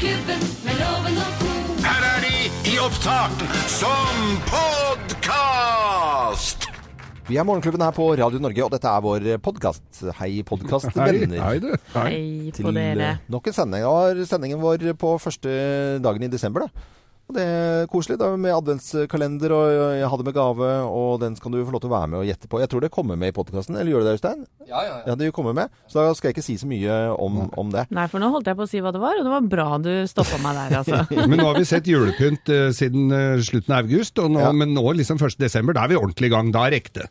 Morgenklubben med loven og co. Her er de i opptak som podkast! Vi er Morgenklubben her på Radio Norge, og dette er vår podkast. Hei, podkastvenner. Hei, hei, Hei på dere. eh, nok en sending. Det var sendingen vår på første dagen i desember, da. Og det er koselig da, med adventskalender, og jeg hadde med gave, og den skal du få lov til å være med og gjette på. Jeg tror det kommer med i podkasten, eller gjør det det, Øystein? Ja, ja, Ja, ja det kommer med. Så da skal jeg ikke si så mye om, om det. Nei, for nå holdt jeg på å si hva det var, og det var bra du stoppa meg der, altså. Men nå har vi sett julepynt eh, siden eh, slutten av august, og nå, Ja. men nå liksom 1. desember, da er vi ordentlig i gang. Da er det ekte.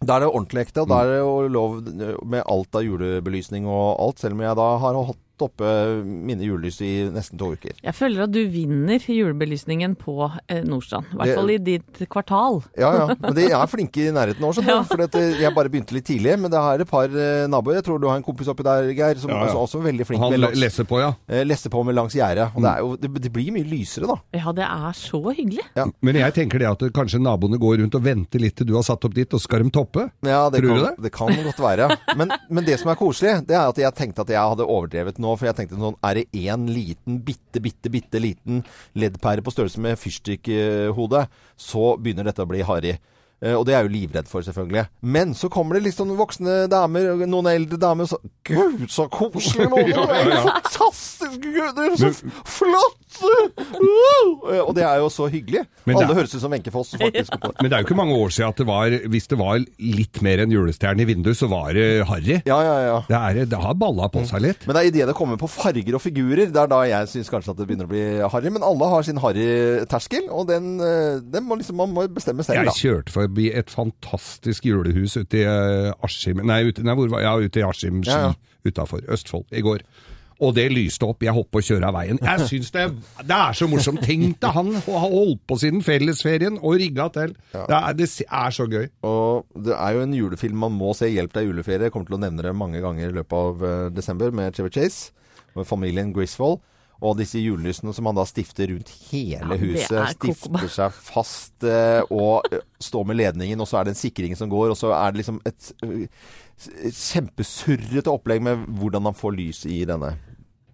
Da er det ordentlig ekte, og da er det jo lov med alt av julebelysning og alt, selv om jeg da har hatt oppe mine julelys i nesten to uker. Jeg føler at du vinner julebelysningen på eh, Nordstrand. I hvert fall i ditt kvartal. Ja, ja. Men de er flinke i nærheten nå, skjønner Ja. du. For eh, jeg bare begynte litt tidlig. Men det er et par eh, naboer. Jeg tror du har en kompis oppi der, Geir, som Ja, ja. Også, også er veldig flink Han med langs, leser på, ja. eh, lesser på med langs gjerdet. Og det, er jo, det, det blir mye lysere, da. Ja, det er så hyggelig. Men jeg tenker det at kanskje naboene går rundt og venter litt til du har satt opp ditt, og skal de toppe. Ja, det Tror kan, du det? det kan godt være. Men, men det som er koselig, det er at jeg tenkte at jeg hadde overdrevet nå. For jeg tenkte sånn, er det én liten, bitte, bitte, bitte liten leddpære på størrelse med fyrstikkhode, så begynner dette å bli harry. Eh, Og det er jeg jo livredd for, selvfølgelig. Men så kommer det litt sånn voksne damer, noen eldre damer, og så Gud, så koselig nå! Er fantastisk! Gud, det er så flott! Og det er jo så hyggelig. Men Alle er- høres ut som Wenche Foss, faktisk. Men det er jo ikke mange år siden at det var, hvis det var litt mer enn julestjerne i vinduet, så var det harry. Ja, ja, ja. Det, er, det har balla på seg litt. Men det er idet det kommer på farger og figurer, det er da jeg syns kanskje at det begynner å bli harry. Men alle har sin harry-terskel, og den, eh, den må liksom, man må bestemme selv, Jeg kjørte forbi et fantastisk julehus ute i eh, Askim Nei, ute, nei hvor var Ja, ute i Askim ski Ja, ja. utafor Østfold i går. Og det lyste opp. Jeg holdt og å kjøre av veien. Jeg syns det, det er så morsomt. Tenk deg han ha holdt på siden fellesferien og rigga til. Det, er, det er så gøy. Og det er jo en julefilm man må se. 'Hjelp deg juleferie'. Jeg kommer til å nevne det mange ganger i løpet av eh, desember med Trevor Chase og familien Griswold. Og disse julelysene som han da stifter rundt hele Ja, huset. er. Stifter seg fast eh, og eh, står med ledningen, og så er det en sikring som går, og så er det liksom et, et kjempesurrete opplegg med hvordan han får lys i denne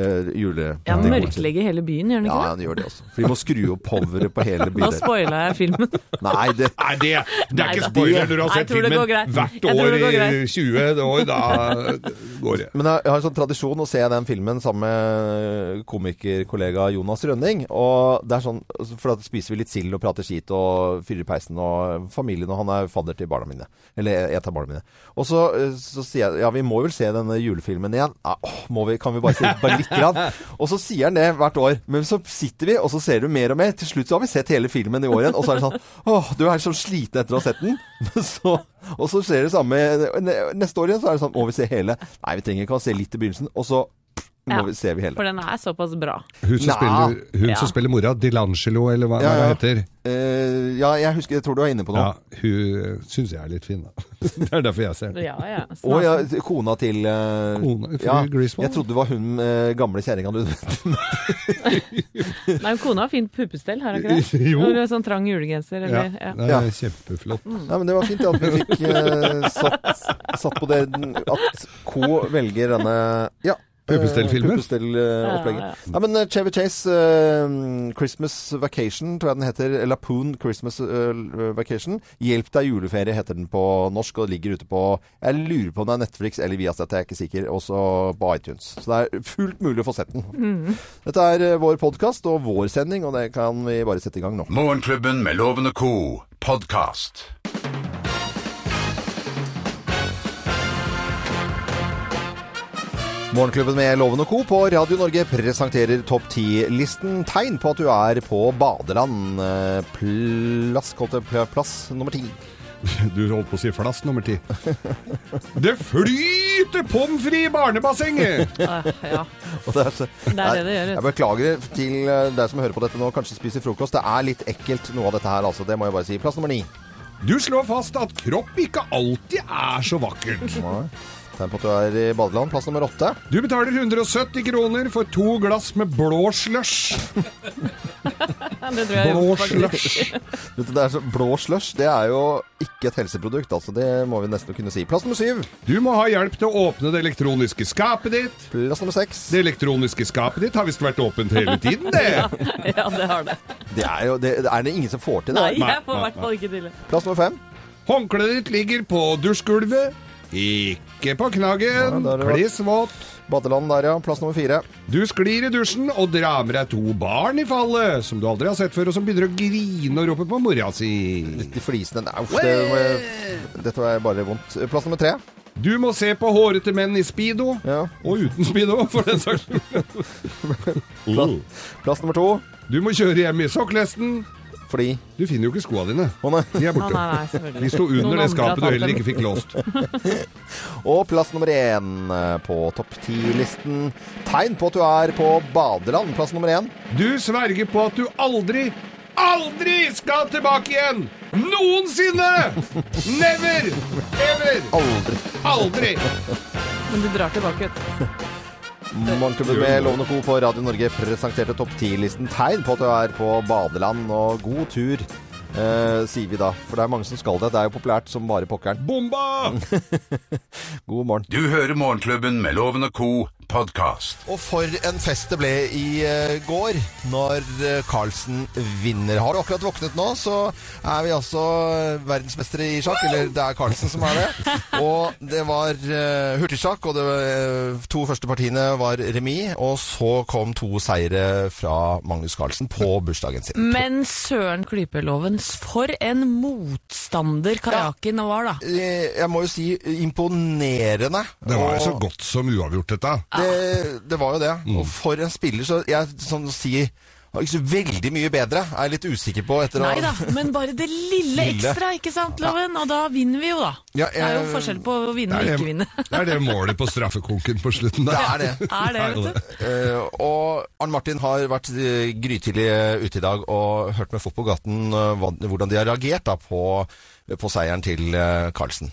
uh, jule... Ja, Mørklegger hele byen, gjør han Ja, ikke det? han gjør det også. For vi må skru opp poweret på hele Nå bydelen. spoila jeg filmen. Nei, det Nei, det, det er ikke spoiler når du har sett filmen hvert år i 20 år. Da går det. Men jeg jeg har en sånn tradisjon å se den filmen sammen med komikerkollega Jonas Rønning. Og det er sånn, For da spiser vi litt sild og prater skit og fyrer peisen og familien. Og han er fadder til barna mine. Eller et av barna mine. Og så, eh, så sier jeg ja, vi må vel se denne julefilmen igjen. Ja, åh, må vi, kan vi bare se bare litt grann? Og så sier han det hvert år. Men så sitter vi, og så ser du mer og mer. Til slutt så har vi sett hele filmen i år igjen. Og så er det sånn åh, du er så sliten etter å ha sett den. Så, og så skjer det samme neste år igjen. Så er det sånn må vi se hele? Nei, vi trenger ikke å se litt i begynnelsen. Og så Ja, vi, ser vi hele. For den er såpass bra. Hun som, spiller, hun Ja. som spiller mora, Dilangelo, eller hva, Ja, ja. det heter. Uh, ja, jeg husker, jeg tror du er inne på noe. Ja, hun syns jeg er litt fin, da. Det er derfor jeg ser den. Ja, ja. Og ja, kona til uh, Kona, ja, Griswold. Jeg trodde det var hun uh, gamle kjerringa du Nei, kona har fint puppestell, har hun ikke det? Jo. Eller sånn trang julegenser, eller ja. det er kjempeflott. Nei, men det var fint at vi fikk eh, satt, satt på det At Co velger denne Ja. Eh, Puppestellopplegget. Ja, Ja, ja. Ja, men eh, Chevy Chase, uh, Christmas Vacation, tror jeg den heter. Lapoon Christmas uh, Vacation. Hjelp deg juleferie heter den på norsk, og ligger ute på Jeg lurer på om det er Netflix eller Viasat, jeg er ikke sikker. Også på iTunes. Så det er fullt mulig å få sett den. Dette er vår podkast og vår sending, og det kan vi bare sette i gang nå. Morgenklubben med Loven og co. podkast. Morgenklubben med Loven og Co. på Radio Norge presenterer topp 10-listen. Tegn på at du er på badeland. Eh, Plass, plass nummer ti. Du holdt på å si flass nummer ti. Det flyter pommes frites i barnebassenget! Ah, ja. Det er, så- Det er det det gjør. Jeg beklager til eh, deg som hører på dette nå, kanskje spiser frokost. Det er litt ekkelt noe av dette her, altså. Det må jeg bare si. Plass nummer ni. Du slår fast at kropp ikke alltid er så vakkert. Tegn på at du er i badeland. Plass nummer åtte. Du betaler 170 kroner for to glass med blå slush. Blå slush. Det er så, blå slush det er jo ikke et helseprodukt, altså. Det må vi nesten kunne si. Plass nummer syv. Du må ha hjelp til å åpne det elektroniske skapet ditt. Plass nummer seks. Det elektroniske skapet ditt har visst vært åpent hele tiden, det. Ja, det har det. Det er jo det, er det ingen som får til det. Nei, jeg får i hvert fall ikke til det. Plass nummer fem. Håndkleet ditt ligger på dusjgulvet. Ikke på knaggen. det. Kliss våt. Badeland der, ja. Plass nummer fire. Du sklir i dusjen og drar med deg to barn i fallet, som du aldri har sett før, og som begynner å grine og rope på mora si. De flisene Nei, Uff, det må jeg, dette var bare vondt. Plass nummer tre. Du må se på hårete menn i speedo, Ja. og uten speedo, for den saks skyld. Plass, plass nummer to. Du må kjøre hjem i sokkelesten. Fordi Du finner jo ikke skoa dine. Å nei. De er borte. borte. nei, nei, selvfølgelig. De sto under Noen det andre har skapet du tatt heller dem. ikke fikk låst. Og plass nummer én eh, på topp ti-listen. Tegn på at du er på badeland. Plass nummer én. Du sverger på at du aldri, aldri skal tilbake igjen! Noensinne! Never! Ever! Aldri. Aldri! Men du drar tilbake. vet du. Morgenklubben med Lovende og Co. på Radio Norge presenterte topp ti-listen. Tegn på at du er på badeland, og god tur, eh, sier vi da. For det er mange som skal det. Det er jo populært som bare pokkeren. Bomba! God morgen. Du hører Morgenklubben med Lovende og Co. podkast. Og for en fest det ble i eh, går, når uh, Carlsen vinner. Har du akkurat våknet nå, så er vi altså verdensmestere i sjakk. Eller det er Carlsen som er det. Og det var uh, hurtigsjakk, og det eh, to første partiene var remis. Og så kom to seire fra Magnus Carlsen på bursdagen sin. Men søren klypeloven, for en motstander Kajakin var, da. Eh, Jeg må jo si imponerende. Det var jo så godt som uavgjort, dette. Det, det var jo det. Og for en spiller, så jeg sånn å si ikke så veldig mye bedre. Er jeg litt usikker på etter Nei da, men bare det lille Lille. ekstra, ikke sant, Loven? Og da vinner vi jo, da. Ja, Det er jo forskjell på å vinne og ikke vinne. det, det er det målet på straffekonken på slutten Det er det. Er det, vet du. Uh, og Arne Martin har vært eh, grytidlig eh, ute i dag og hørt med folk på gaten uh, hvordan de har reagert da, på, på seieren til Carlsen.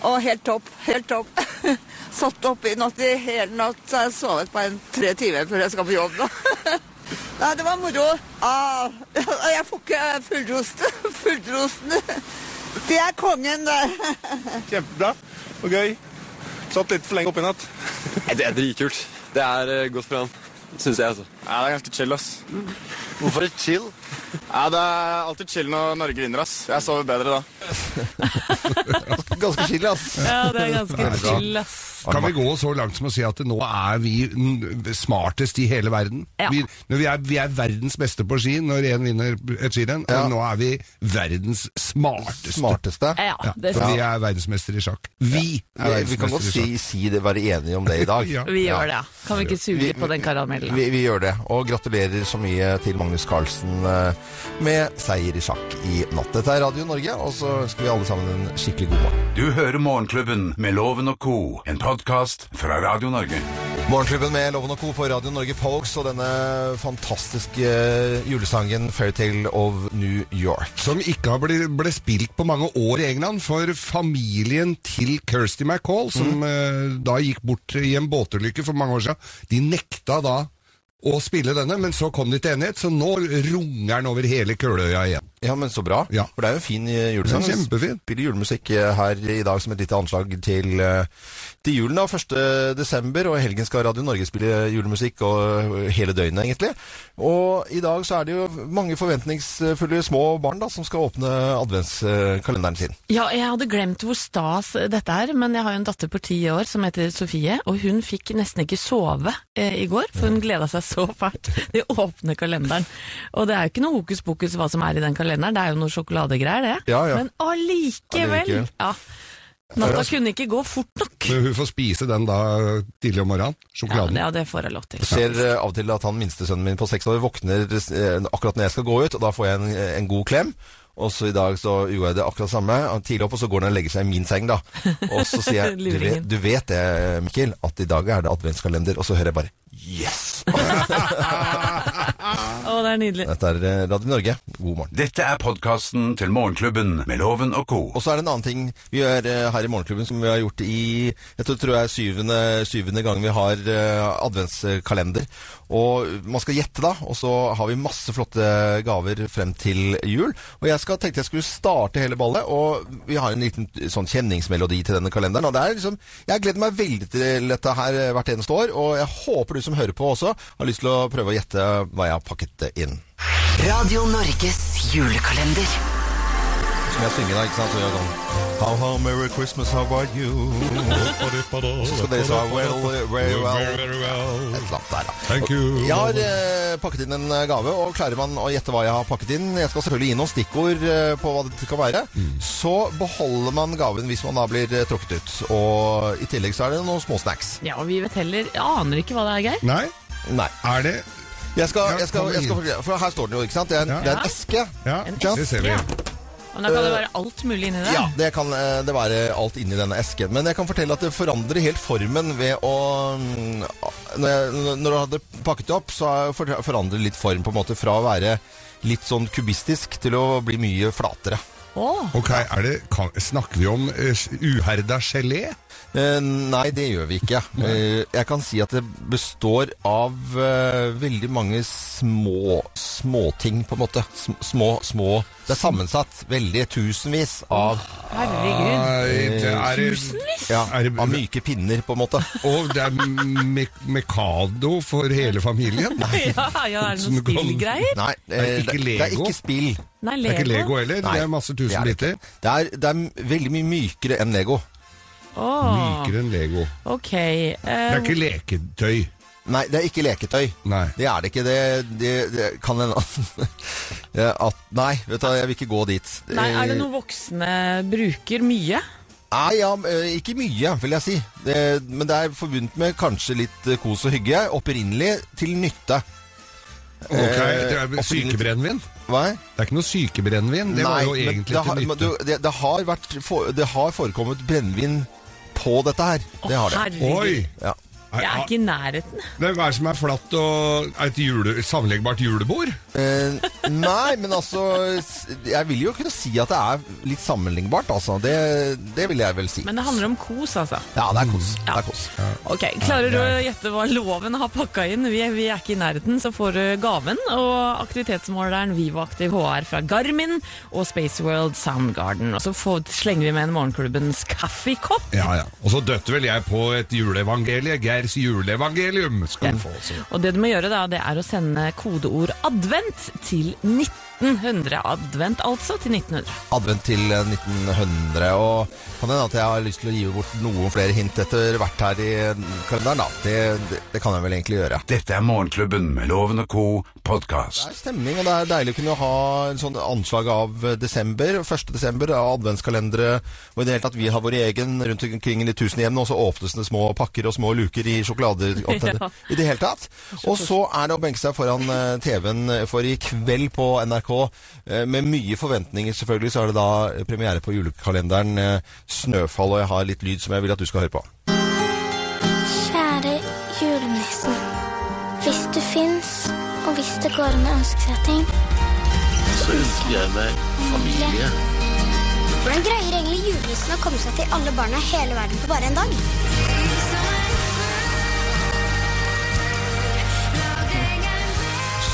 Å, helt topp. Helt topp. Satt opp i natt i hele natt, så jeg sovet bare en tre timer før jeg skal på jobb da. Nei, det var moro. Ah, jeg får ikke fullrost. Fullrosten. Det er kongen, det. Kjempebra og gøy. Satt litt for lenge oppe i natt. Det er dritkult. Det er eh, godt for han, syns jeg, altså. Ja, det er ganske chill, ass. Hvorfor er det chill? Ja, Det er alltid chill når Norge vinner, ass. Jeg sover bedre da. Ganske chill, ass. Ja, det er ganske chill, ass. Kan vi gå så langt som å si at nå er vi smartest i hele verden? Ja. Vi, når vi, er, vi er verdens beste på ski når én vinner et skirenn, Ja. og nå er vi verdens smarteste. Smarteste. Ja, Ja, det for vi er verdensmestere i sjakk. Vi er Vi, vi kan godt si, sjakk. si det, være enige om det i dag. Ja. Vi gjør det. Kan vi ikke suge på den karamellen? Vi, vi gjør det. Og gratulerer så mye til Magnus Carlsen eh, med seier i sjakk i natt. Dette er Radio Norge, og så ønsker vi alle sammen en skikkelig god morgen. Du hører Morgenklubben med Loven og Co. En podkast fra Radio Norge. Morgenklubben med Loven og Co. på Radio Norge Folks og denne fantastiske eh, julesangen 'Fairytale of New York'. Som ikke har ble, ble spilt på mange år i England, for familien til Kirsty MacCall, som eh, da gikk bort i en båtulykke for mange år siden, de nekta da å spille denne, men så kom de til enighet, så nå runger den over hele Køløya igjen. Ja, men så bra. Ja. For det er jo en fin eh, julesang. Kjempefin. Spiller julemusikk eh, her i dag som et lite anslag til, eh, til julen. da, 1. desember, og i helgen skal Radio Norge spille julemusikk og hele døgnet, egentlig. Og i dag så er det jo mange forventningsfulle små barn da, som skal åpne adventskalenderen sin. Ja, jeg hadde glemt hvor stas dette er, men jeg har jo en datter på ti år som heter Sofie, og hun fikk nesten ikke sove eh, i går, for hun gleda seg så fælt. De åpner kalenderen. Og det er jo ikke noe hokus pokus hva som er i den kalenderen, det er jo noe sjokoladegreier, det. Ja, ja. Men allikevel! Ja. Natta kunne ikke gå fort nok. Men hun får spise den da tidlig om morgenen, Ja, sjokoladen. det, ja, det får jeg lov til. Jeg ser eh, av og til at han minstesønnen min på seks år våkner eh, akkurat når jeg skal gå ut, og da får jeg en, en god klem. Og så i dag så gjorde jeg det akkurat samme. Tidlig opp, og så går han og legger seg i min seng, da. Og så sier jeg du vet, du vet det, Mikkel, at i dag er det adventskalender. Og så hører jeg bare Yes! Det er nydelig. Dette er eh, Radio Norge. God morgen. Dette er podkasten til Morgenklubben med Loven og co. Og så er det en annen ting vi gjør eh, her i Morgenklubben som vi har gjort i jeg tror, tror jeg syvende, syvende gang vi har eh, adventskalender. Og man skal gjette, da. Og så har vi masse flotte gaver frem til jul. Og jeg skal, tenkte jeg skulle starte hele ballet. Og vi har en liten sånn kjenningsmelodi til denne kalenderen. Og det er liksom Jeg gleder meg veldig til dette her hvert eneste år. Og jeg håper du som hører på også har lyst til å prøve å gjette hva jeg har pakket inn. Radio Norges julekalender. Som jeg synger da, ikke sant? Så gjør jeg sånn How, how, Merry Christmas, how about you? Så skal dere svare well, very well. Et eller annet der, da. Thank you. Jeg har eh, pakket inn en gave, og klarer man å gjette hva jeg har pakket inn Jeg skal selvfølgelig gi noen stikkord eh, på hva det kan være. Så beholder man gaven hvis man da blir eh, tråkket ut. Og i tillegg så er det noen små snacks. Ja, og vi vet heller Jeg aner ikke hva det er, Geir. Nei, Nei. er det Jeg skal, jeg skal, jeg skal jeg skal, For her står den jo, ikke sant? Det er en, Ja. det er en eske. Ja, det ser vi. Og da kan det være alt mulig inni der. Ja, det kan eh, det være alt inni denne esken. Men jeg kan fortelle at det forandrer helt formen ved å mm, Når, jeg, når du hadde pakket det opp, så forandrer det litt form på en måte fra å være litt sånn kubistisk til å bli mye flatere. Oh. Ok, er det, kan, Snakker vi om uh, uherda gelé? Eh, nei, det gjør vi ikke. Eh, jeg kan si at det består av eh, veldig mange små småting, på en måte. Små, små Det er sammensatt veldig tusenvis av, herregud. Nei, er, Tusenvis? ja, av myke pinner, på en måte. Og det er me Mekado for hele familien? Ja, ja, er det noen spillgreier? Nei, Det er ikke det, det er Lego? ikke spill. Nei, Det er ikke Lego heller? Nei, det er masse tusen biter. det? Det er, det er veldig mye mykere enn Lego. Åh, Mykere enn Lego. ok. Det Eh, er ikke leketøy. Nei, det er ikke leketøy. Nei. Det er det ikke. Det, det, det kan hende at Nei, vet du, jeg vil ikke gå dit. nei, er det noe voksne bruker mye? Nei, ja, eh, ikke mye, vil jeg si. Det, men det er forbundet med kanskje litt eh, kos og hygge. Opprinnelig til nytte. Ok, det er Sykebrennevin? Hva? Det er ikke noe sykebrennevin. Det var jo egentlig det har, til nytte. du, det, det, har vært, for, det har forekommet brennevin på dette her. Det har det. Oi! Ja. Jeg er ikke i nærheten. Det er hva som er flatt og et jule, sammenleggbart julebord? Eh, nei, men altså Jeg vil jo kunne si at det er litt sammenlignbart, altså. Det, det vil jeg vel si. Men det handler om kos, altså. Ja, det er kos. Ja. Det er kos. Ok, Klarer du å gjette hva loven har pakka inn? Vi er, vi er ikke i nærheten, så får du gaven. Og aktivitetsmåleren Vivoaktiv HR fra Garmin og Spaceworld Soundgarden. Og så får, slenger vi med en Morgenklubbens kaffekopp. Ja, ja. Og så døtte vel jeg på et juleevangelie. Geirs juleevangelium skal du få. Så. Og det du må gjøre da, det er å sende kodeord 'advent' til 1900. Advent altså til 1900. Advent til eh, 1900. Og kan hende at jeg har lyst til å gi bort noen flere hint etter hvert her i kalenderen, da. Det, det, det kan jeg vel egentlig gjøre. Dette er Morgenklubben med Loven og co. Det er stemning, og det er deilig å kunne ha en sånn anslag av eh, desember, 1. desember, av adventskalendere, og i det hele tatt vi har vår egen rundt omkring i de tusen hjem, og så åpnes det små pakker og små luker i sjokolader Ja. i det hele tatt. Og så er det å benke seg foran eh, TV-en for i kveld på NRK, eh, med mye forventninger selvfølgelig, så er det da premiere på julekalenderen eh, Snøfall, og jeg har litt lyd som jeg vil at du skal høre på. Kjære julenissen. Hvis du fins, og hvis det går an å ønske seg ting Så ønsker jeg meg familie. Hvordan greier egentlig julenissen å komme seg til alle barna i hele verden på bare en dag?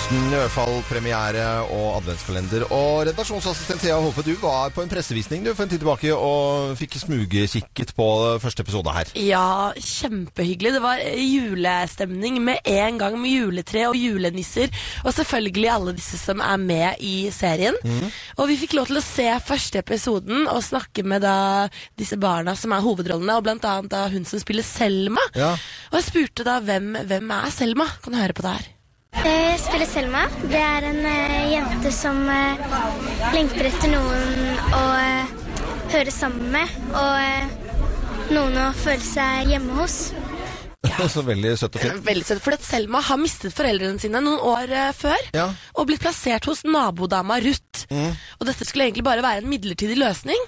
Snøfall-premiere og adventskalender. Og redaksjonsassistent Thea Håpe, du var på en pressevisning du for en tid tilbake og fikk smugkikket på første episode her. Ja, kjempehyggelig. Det var julestemning med en gang med juletre og julenisser. Og selvfølgelig alle disse som er med i serien. Og vi fikk lov til å se første episoden og snakke med da disse barna som er hovedrollene, og blant annet da hun som spiller Selma. Ja. Og jeg spurte da hvem, hvem er Selma? Kan du høre på det her? Jeg spiller Selma. Det er en eh, jente som eh, lengter etter noen å eh, høre sammen med, og eh, noen å føle seg hjemme hos. Så veldig søtt og fint. Veldig søtt, for at Selma har mistet foreldrene sine noen år uh, før, Ja. og blitt plassert hos nabodama Ruth. Mm. Og dette skulle egentlig bare være en midlertidig løsning,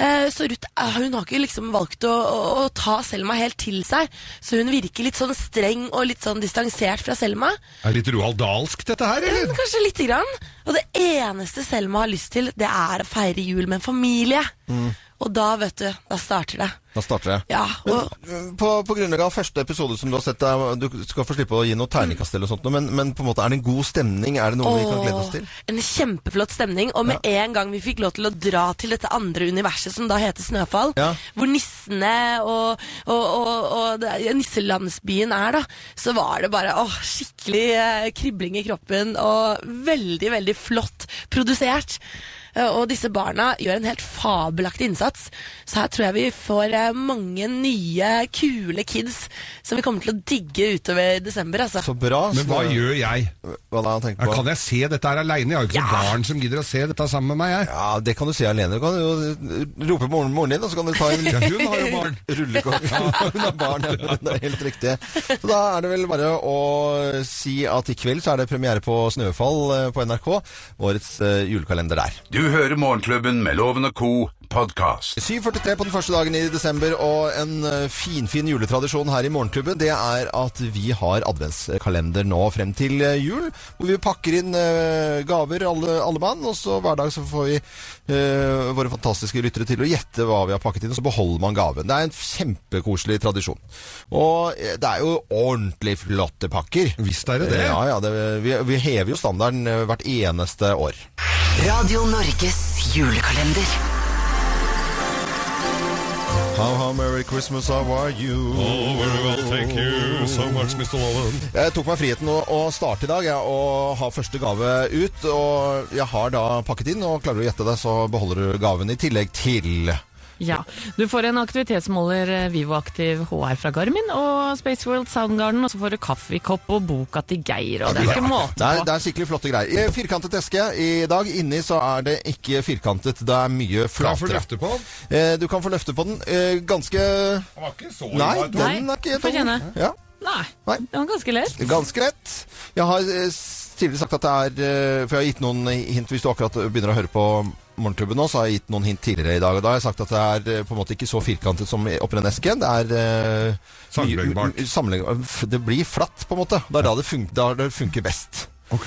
uh, så Ruth uh, hun har ikke liksom valgt å, å, å ta Selma helt til seg, så hun virker litt sånn streng og litt sånn distansert fra Selma. Er det litt Roald Dahlsk dette her, eller? Ja, Kanskje lite grann. Og det eneste Selma har lyst til, det er å feire jul med en familie. Mm. Og da, vet du, da starter det. Da starter det. Ja, og Men, på, på grunnlag av første episode som du har sett, du skal få slippe å gi noe terningkast eller sånt, men, men på en måte er det en god stemning? Er det noe vi kan glede oss til? En kjempeflott stemning. Og med en gang vi fikk lov til å dra til dette andre universet som da heter Snøfall, Ja. hvor nissene og, og, og, nisselandsbyen er, da, så var det bare åh, skikkelig eh, kribling i kroppen og veldig, veldig flott produsert. Eh, Og disse barna gjør en helt fabelaktig innsats. Så her tror jeg vi får eh, mange nye, kule kids som vi kommer til å digge utover desember. Altså. Så bra. Men hva gjør jeg? Hva da, jeg? Kan jeg se dette her aleine? Jeg har jo ikke ja. barn som gidder å se dette sammen med meg. Jeg. Ja, det kan du si alene. Du kan jo rope moren, moren din, og så kan du ta en Ja, hun har jo barn. rullekort. hun har barn, ja. det er helt riktig. Så da er det vel bare å si at i kveld så er det premiere på Snøfall eh, på NRK. Årets eh, julekalender der. Du hører Morgenklubben med Loven og Co. podkast. 7.43 på den første dagen i desember, og en finfin fin juletradisjon her i Morgenklubben, det er at vi har adventskalender nå frem til eh, jul, hvor vi pakker inn eh, gaver alle, alle mann, og så hver dag så får vi uh, våre fantastiske lyttere til å gjette hva vi har pakket inn, og så beholder man gaven. Det er en kjempekoselig tradisjon. Og eh, det er jo ordentlig flotte pakker. Visst er det det. Ja, ja, det, vi, vi hever jo standarden eh, hvert eneste år. Radio Norges julekalender. How, how merry Christmas, how are you? Oh, very well, thank you so much, Mr. Loven. Jeg tok meg friheten å, å starte i dag ja, og ha første gave ut. Og jeg har da pakket inn, og klarer du å gjette det, så beholder du gaven i tillegg til Ja. Du får en aktivitetsmåler eh, Vivoaktiv HR fra Garmin og Spaceworld Soundgarden, og så får du kaffekopp og boka til Geir, og det er ikke måte Det er, det er skikkelig flotte greier. Firkantet eske i dag. Inni så er det ikke firkantet, det er mye Kan få løfte på den? Eh, du kan få løfte på den. Eh, ganske Den var ikke så Nei, den er ikke få kjenne. Ja. Nei, Nei. Den var ganske lett. Ganske lett. Jeg har eh, tidligere sagt at det er eh, For jeg har gitt noen hint hvis du akkurat begynner å høre på morgentubben nå, så har jeg gitt noen hint tidligere i dag. Og da har jeg sagt at det er eh, på en måte ikke så firkantet som oppi den esken. Det er eh, mye- sammenlegg- f- Det blir flatt, på en måte. Det er da det, fun da det funker best. Ok.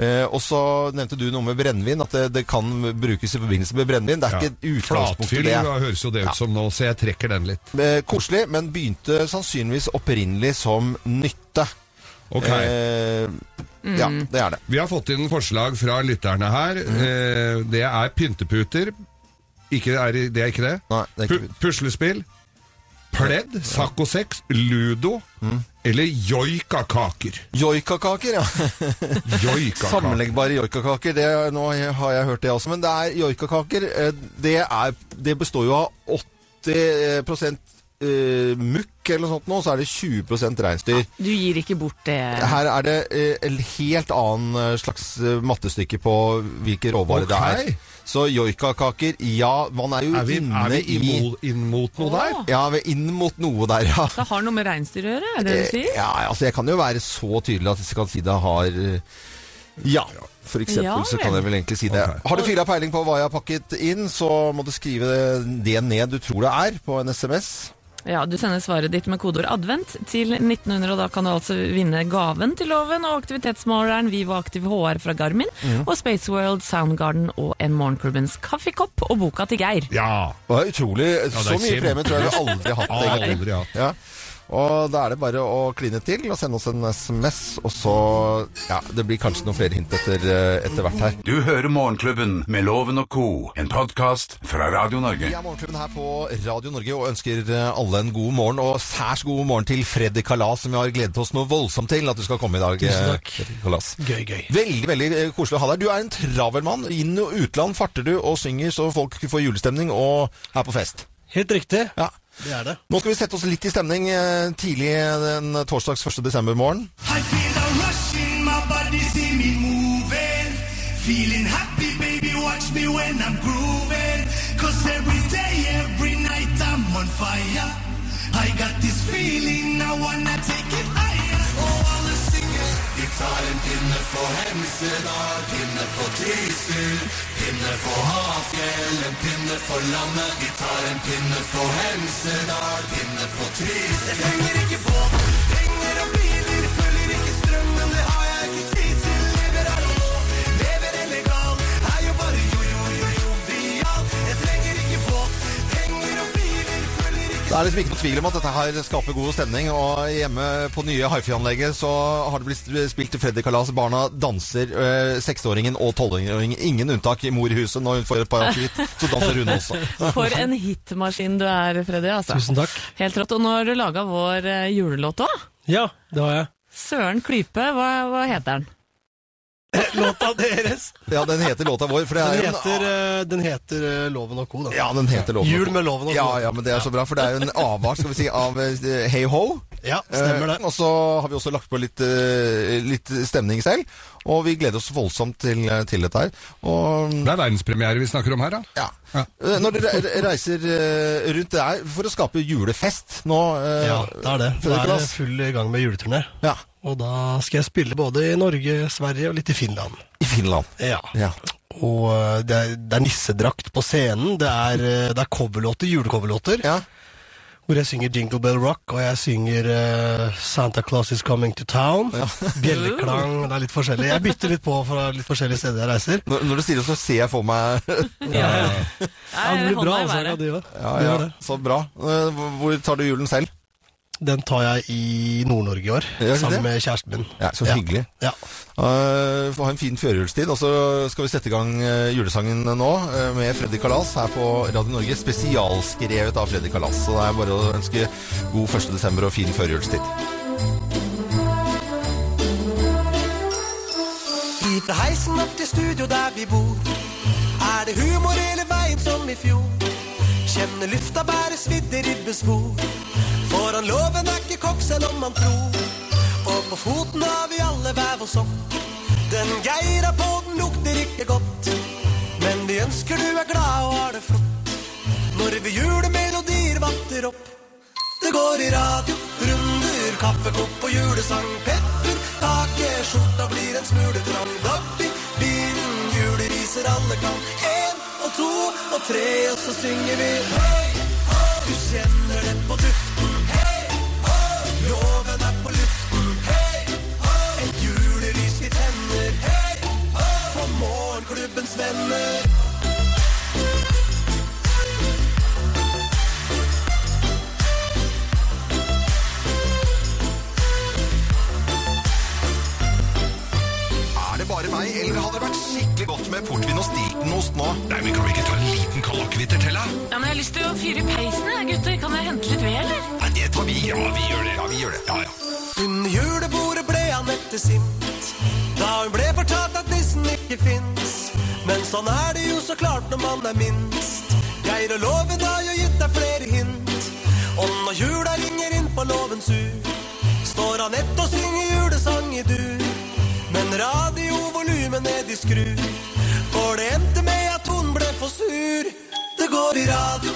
Eh, og så nevnte du noe med brennevin, at det, det kan brukes i forbindelse med brennevin. Det er Ja. ikke utgangspunktet det. høres jo det ut som nå, så jeg trekker den litt. Eh, koselig, men begynte sannsynligvis opprinnelig som nytte. Ok. Eh, Ja, Mm. det er det. Vi har fått inn forslag fra lytterne her. Eh, det er pynteputer. Ikke, er, det er ikke det? Nei, det er Pu ikke puslespill. Pledd, saccosex, ludo Mm. eller joikakaker. Joikakaker, ja. Joikakaker. Sammenleggbare joikakaker. Det, nå har jeg hørt det også. Men det er joikakaker. eh, Det, er, det består jo av 80 eh, mukk eller noe sånt nå, så er det 20% reinsdyr. Du gir ikke bort det. Her er det eh, en helt annen eh, slags eh, mattestykke på hvilke råvarer det er. Så joikakaker, ja, man er jo Er vi, inne er vi i inn, inn mot noe der? Ja, vi er inn mot noe der, ja. Det har noe med reinsdyr å gjøre, er det det du Eh, sier? Ja, altså jeg kan jo være så tydelig at jeg kan si det har Ja. For eksempel Ja, så kan jeg vel egentlig si det. Okay. Har du fila peiling på hva jeg har pakket inn, så må du skrive det ned du tror det er, på en SMS. Ja, Du sender svaret ditt med kodeord 'advent' til 1900, og da kan du altså vinne gaven til loven og aktivitetsmåleren Vivo Aktiv HR fra Garmin, mm. og Spaceworld Soundgarden og en Morgenklubbens kaffekopp og boka til Geir. Ja. Det var utrolig. det er så mye premie tror jeg vi aldri har hatt. Aldri hatt. Ja. Og da er det bare å kline til og sende oss en SMS, og så Ja, det blir kanskje noen flere hint etter, eh, etter hvert her. Du hører Morgenklubben med Loven og Co., en podkast fra Radio Norge. Vi er Morgenklubben her på Radio Norge og ønsker eh, alle en god morgen. Og særs god morgen til Freddy Kalas, som vi har gledet oss noe voldsomt til at du skal komme i dag. Tusen eh, takk. Kalas. Gøy, gøy. Veldig veldig koselig å ha deg. Du er en travel mann. Inn- og utland farter du og synger så folk får julestemning og er på fest. Helt riktig. Ja. Det er det. Nå skal vi sette oss litt i stemning eh, tidlig den torsdags 1. desember morgen. I feel the rush in my body, see me moving. Feeling happy, baby, watch me when I'm grooving. Cause every day, every night I'm on fire. I got this feeling, I wanna take tar en pinne for Hemsedal, pinne for Trysil, pinne for Hafjell, en pinne for landet. Vi tar en pinne for Hemsedal, pinne for Trysil. Det henger ikke båt, liksom ikke noe tvil om at dette her skaper god stemning. Og hjemme på nye Hifi-anlegget så har det blitt spilt til Freddy Kalas. Barna danser. øh, Seksåringen og tolvåringen. Ingen unntak i mor i huset. Når hun får et par akevitt, så danser hun også. For en hitmaskin du er, Freddy. Altså. Tusen takk. Helt rått. Og nå har du laga vår eh, julelåt òg. Ja, det har jeg. Søren Klype, hva, hva heter den? Låta deres. Ja, den heter låta vår. Den en heter, eh, den heter eh, Loven og co. Ja, den heter Loven Jul med Loven og co. Ja, ja, men det er så bra, for det er jo en avart, skal vi si, av eh, Hey Ho. Ja, stemmer det. Eh, og så har vi også lagt på litt, eh, litt stemning selv, og vi gleder oss voldsomt til, til dette her. Og, Det er verdenspremiere vi snakker om her, da. ja. ja. Når dere reiser eh, rundt, det er for å skape julefest nå. eh, Ja, det er det. Nå er det full i gang med juleturné. Ja, Og da skal jeg spille både i Norge, Sverige og litt i Finland. i Finland. Ja. Ja. Og eh, det er, det er nissedrakt på scenen. Det er, eh, det er coverlåter, julecoverlåter. Ja. Hvor jeg synger Jingle Bell Rock, og jeg synger uh, Santa Claus Is Coming to Town. Bjelleklang. Det er litt forskjellig. Jeg bytter litt på fra litt forskjellige steder jeg reiser. Når, når du sier det, så ser jeg for meg Ja, ja. Ja, det blir bra, altså. Ja, det Ja, ja, så bra. Eh, Hvor tar du julen selv? Den tar jeg i Nord-Norge i år, sammen det? med kjæresten min. Ja, Så hyggelig. Ja. Uh, ha en fin førjulstid. Og så skal vi sette i gang eh, julesangen nå uh, med Freddy Kalas her på Radio Norge. Spesialskrevet av Freddy Kalas. Så det er bare å ønske god 1. desember og fin førjulstid. Fra heisen opp til studio der vi bor Er det humor hele veien som i fjor Kjenne lufta bære svidde ribbespor Foran loven er ikke kokk selv om han tror. Og på foten har vi alle hver vår sokk. Den geira på den lukter ikke godt. Men vi ønsker du er glad og har det flott. Når vi julemelodier vatter opp. Det går i radio, runder, kaffekopp og julesang. Pepper, kake, skjorta blir en smule trang. Dobby, bilen, juleriser alle kan. En og to og tre, og så synger vi. Hei, høy, Du kjenner venner. Er det bare meg, eller hadde det vært skikkelig godt med portvin og stiltonost nå? Nei, men Kan vi ikke ta en liten kald til, da? Ja, men Jeg har lyst til å fyre i peisen, gutter. Kan jeg hente litt ved, eller? Nei, det tar vi. Ja, vi gjør det. Ja, vi gjør det. Ja, sånn er det jo så klart når man er minst Geir og loven har jo gitt deg flere hint Og når jula ringer inn på låvens ur Står Anette og synger julesang i dur Men radiovolumet ned i skru For det endte med at hun ble for sur det går i radio,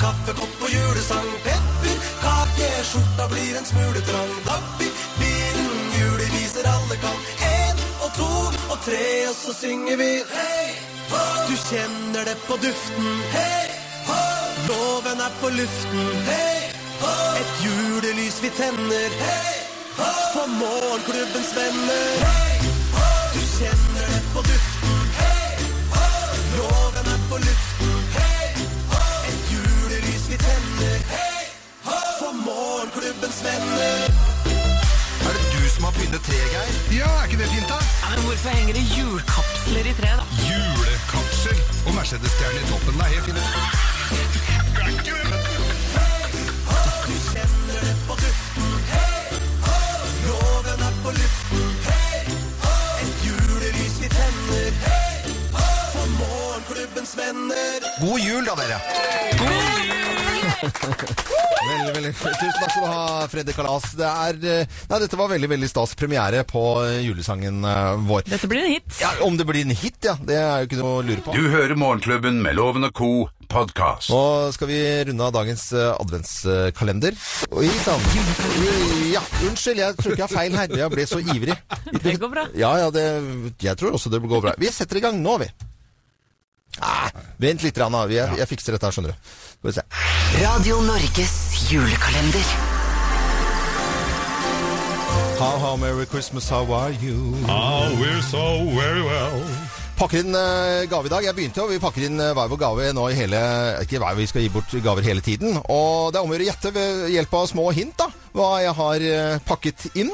kaffekopp og julesang. Pepper, kake, skjorta blir en smule trang. Dabbi, bilen, juleviser alle kan. To og tre, og så synger vi hei, ho. Du kjenner det på duften. Hei, ho. Loven er på luften. Hei, ho. Et julelys vi tenner. Hei, ho. For morgenklubbens venner. Hei, ho. Du kjenner det på duften. Hei, ho. Loven er på luften. Hei, ho. Et julelys vi tenner. Hei, ho. For morgenklubbens venner. Som har pyntet treet, Geir? Ja, er ikke det fint, da? Ja, men Hvorfor henger det julekapsler i treet, da? Julekapsel og Mercedes-stjerne i toppen. Det er helt fint. Du kjenner det på duften. Hei, ho. Loven er på luften. Hei, ho. Et julelys vi tenner. Hei, ho. For morgenklubbens venner. God jul, da, dere. Veldig, veldig. Tusen takk skal du ha, Freddy Kalas. Det er, eh, nei, dette var veldig veldig stas premiere på eh, julesangen eh, vår. Dette blir en hit. Ja, Om det blir en hit, ja. Det er jo ikke noe å lure på. Du hører Morgenklubben med Loven og Co. podkast. Nå skal vi runde av dagens adventskalender. Oi sann. Ja, unnskyld, jeg tror ikke jeg har feil her. Jeg ble så ivrig. Det går bra. Ja, ja, det, jeg tror også det går bra. Vi setter i gang nå, vi. Ah, vent litt, Anna. Jeg, jeg fikser dette her, skjønner du. Skal vi se. Radio Norges julekalender. How, how, merry Christmas, how are you? Oh, we're so very well. Pakker inn eh, gave i dag. Jeg begynte jo, vi pakker inn eh, hver vår gave nå i hele Ikke hver, vi skal gi bort gaver hele tiden. Og det er om å gjøre å gjette ved hjelp av små hint, da, hva jeg har eh, pakket inn.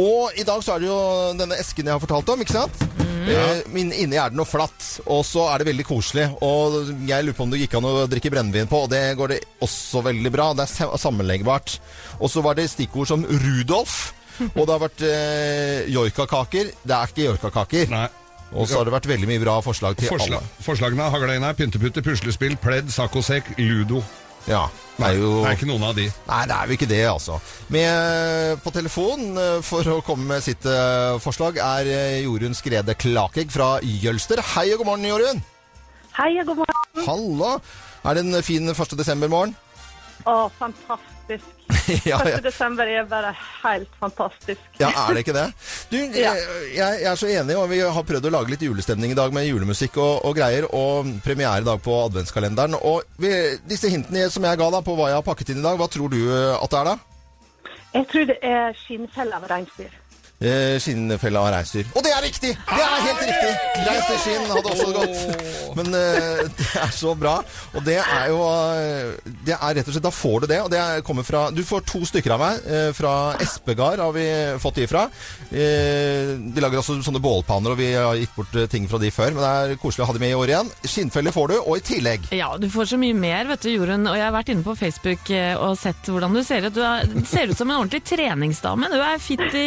Og i dag så er det jo denne esken jeg har fortalt om, ikke sant? Eh, men inni er det noe flatt, og så er det veldig koselig. Og jeg lurer på om det gikk an å drikke brennevin på, og det går det også veldig bra. Det er sammenleggbart. Og så var det stikkord som Rudolf, og det har vært eh, joikakaker. Det er ikke joikakaker. Og så har det vært veldig mye bra forslag til Forsla alle. forslagene hagla inn her. Pynteputte, puslespill, pledd, saccosekk, ludo. Ja. Det er jo Det er ikke noen av de. Nei, det er jo ikke det, altså. Med på telefon eh, for å komme med sitt eh, forslag er eh, Jorunn Skrede Klakegg fra Jølster. Hei og god morgen, Jorunn. Hei og god morgen. Halla. Er det en fin 1. desember-morgen? Å, fantastisk. ja, 1. desember er bare helt fantastisk. ja, er det ikke det? Du, jeg, Ja. jeg, jeg er så enig, og vi har prøvd å lage litt julestemning i dag med julemusikk og, og greier, og premiere i dag på adventskalenderen. Og vi, disse hintene som jeg ga da på hva jeg har pakket inn i dag, hva tror du eh, at det er da? Jeg tror det er skinnfelle av reinsdyr. Eh, skinnfelle av reinsdyr. Og det er riktig! Det er helt riktig! Reinsdyrskinn hadde også gått. Men eh, det er så bra. Og det er jo eh, Det er rett og slett Da får du det. Og det er, kommer fra Du får to stykker av meg. eh, fra Espegard har vi fått de fra. Eh, de lager også sånne bålpanner, og vi har gitt bort eh, ting fra de før. Men det er koselig å ha de med i år igjen. Skinnfeller får du, og i tillegg Ja, du får så mye mer, vet du, Jorunn. Og jeg har vært inne på Facebook eh, og sett hvordan du ser ut. Du er, ser ut som en ordentlig treningsdame. Du er fit i,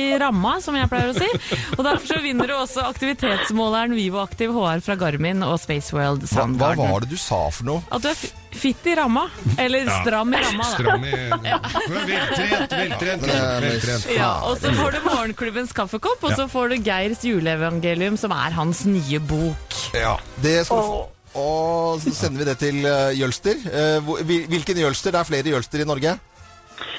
i ramma, som jeg pleier å si. Og derfor så vinner du også aktivitetsmåleren Vivo Active HR fra Garmin og Spaceworld hva, hva var det du sa for noe? At du er fitt i ramma. Eller Ja. stram i ramma, da. Stram i Veltrent, veltrent. Veltrent. Ja, og så får du Morgenklubbens kaffekopp, og så får du Geirs juleevangelium, som er hans nye bok. Ja, det skal du få. Og så sender vi det til eh, Jølster. Eh, hvilken Jølster? Det er flere Jølster i Norge.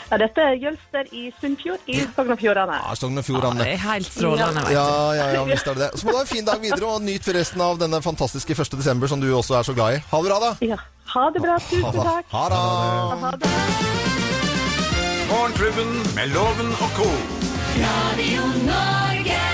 Ja, dette er Jølster i Sunnfjord i Sogn og Fjordane. Ja, Sogn og Fjordane. det er helt strålende. Ja, ja, ja, visst er det det. Så må du ha en fin dag videre, og nyt resten av denne fantastiske 1. desember som du også er så glad i. Ha det bra, da. Ja. Ha det bra. Tusen takk. Ha det. Ha det. Morgenklubben med Loven og co. Radio Norge.